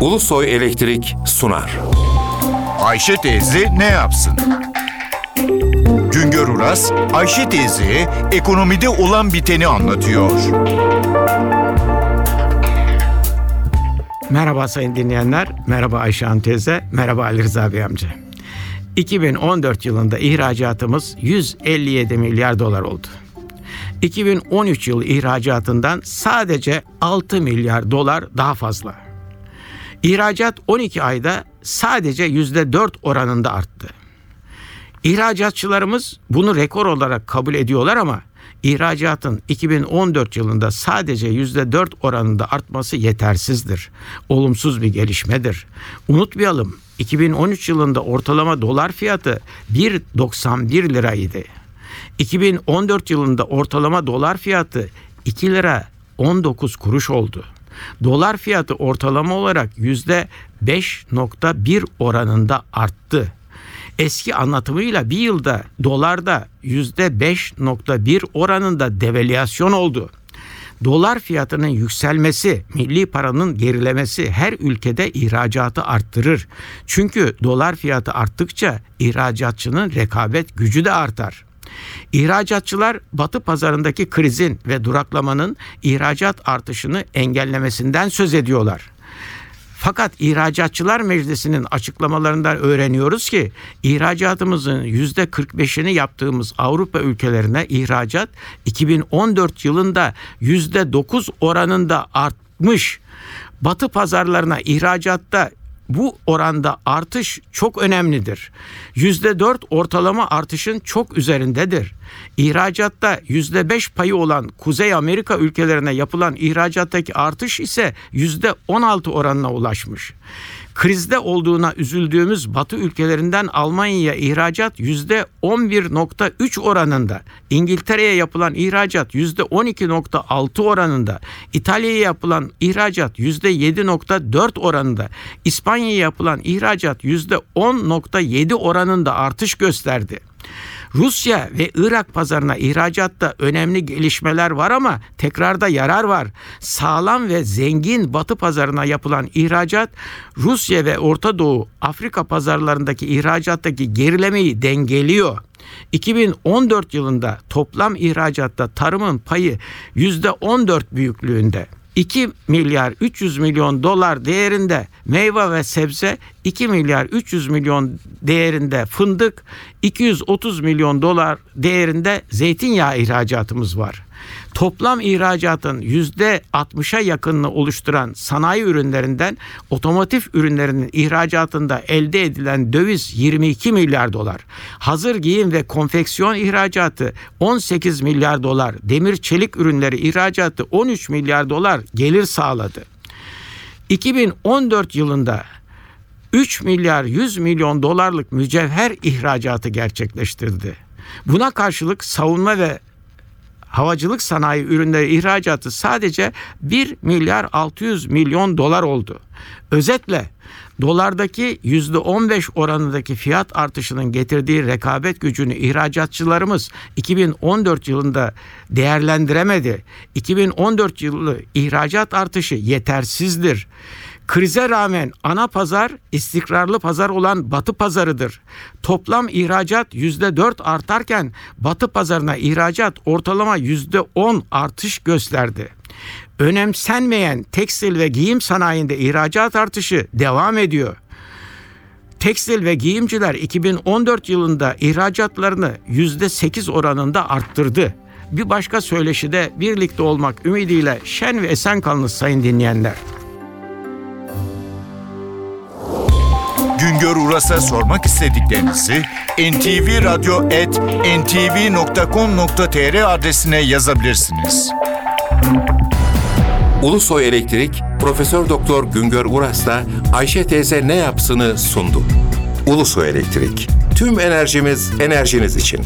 Ulusoy Elektrik sunar. Ayşe teyze ne yapsın? Güngör Uras, Ayşe teyze ekonomide olan biteni anlatıyor. Merhaba sayın dinleyenler, merhaba Ayşe Hanım teyze, merhaba Ali Rıza Bey amca. 2014 yılında ihracatımız 157 milyar dolar oldu. 2013 yılı ihracatından sadece 6 milyar dolar daha fazla. İhracat 12 ayda sadece %4 oranında arttı. İhracatçılarımız bunu rekor olarak kabul ediyorlar ama ihracatın 2014 yılında sadece %4 oranında artması yetersizdir. Olumsuz bir gelişmedir. Unutmayalım 2013 yılında ortalama dolar fiyatı 1.91 liraydı. 2014 yılında ortalama dolar fiyatı 2 lira 19 kuruş oldu. Dolar fiyatı ortalama olarak %5.1 oranında arttı. Eski anlatımıyla bir yılda dolarda %5.1 oranında devalüasyon oldu. Dolar fiyatının yükselmesi, milli paranın gerilemesi her ülkede ihracatı arttırır. Çünkü dolar fiyatı arttıkça ihracatçının rekabet gücü de artar. İhracatçılar Batı pazarındaki krizin ve duraklamanın ihracat artışını engellemesinden söz ediyorlar. Fakat İhracatçılar Meclisi'nin açıklamalarından öğreniyoruz ki ihracatımızın yüzde 45'ini yaptığımız Avrupa ülkelerine ihracat 2014 yılında yüzde 9 oranında artmış. Batı pazarlarına ihracatta bu oranda artış çok önemlidir. Yüzde dört ortalama artışın çok üzerindedir. İhracatta yüzde beş payı olan Kuzey Amerika ülkelerine yapılan ihracattaki artış ise yüzde on altı oranına ulaşmış. Krizde olduğuna üzüldüğümüz Batı ülkelerinden Almanya'ya ihracat yüzde 11.3 oranında, İngiltere'ye yapılan ihracat yüzde 12.6 oranında, İtalya'ya yapılan ihracat yüzde 7.4 oranında, İspanya'ya yapılan ihracat yüzde 10.7 oranında artış gösterdi. Rusya ve Irak pazarına ihracatta önemli gelişmeler var ama tekrarda yarar var. Sağlam ve zengin Batı pazarına yapılan ihracat Rusya ve Orta Doğu Afrika pazarlarındaki ihracattaki gerilemeyi dengeliyor. 2014 yılında toplam ihracatta tarımın payı %14 büyüklüğünde. 2 milyar 300 milyon dolar değerinde meyve ve sebze, 2 milyar 300 milyon değerinde fındık, 230 milyon dolar değerinde zeytinyağı ihracatımız var. Toplam ihracatın %60'a yakınını oluşturan sanayi ürünlerinden otomotiv ürünlerinin ihracatında elde edilen döviz 22 milyar dolar. Hazır giyim ve konfeksiyon ihracatı 18 milyar dolar. Demir çelik ürünleri ihracatı 13 milyar dolar gelir sağladı. 2014 yılında 3 milyar 100 milyon dolarlık mücevher ihracatı gerçekleştirdi. Buna karşılık savunma ve havacılık sanayi ürünleri ihracatı sadece 1 milyar 600 milyon dolar oldu. Özetle dolardaki %15 oranındaki fiyat artışının getirdiği rekabet gücünü ihracatçılarımız 2014 yılında değerlendiremedi. 2014 yılı ihracat artışı yetersizdir. Krize rağmen ana pazar istikrarlı pazar olan batı pazarıdır. Toplam ihracat %4 artarken batı pazarına ihracat ortalama %10 artış gösterdi. Önemsenmeyen tekstil ve giyim sanayinde ihracat artışı devam ediyor. Tekstil ve giyimciler 2014 yılında ihracatlarını %8 oranında arttırdı. Bir başka söyleşide birlikte olmak ümidiyle şen ve esen kalınız sayın dinleyenler. Güngör Uras'a sormak istediklerinizi ntvradio.ntv.com.tr adresine yazabilirsiniz. Ulusoy Elektrik Profesör Doktor Güngör Uras'la Ayşe teyze ne yapsını sundu. Ulusoy Elektrik. Tüm enerjimiz enerjiniz için.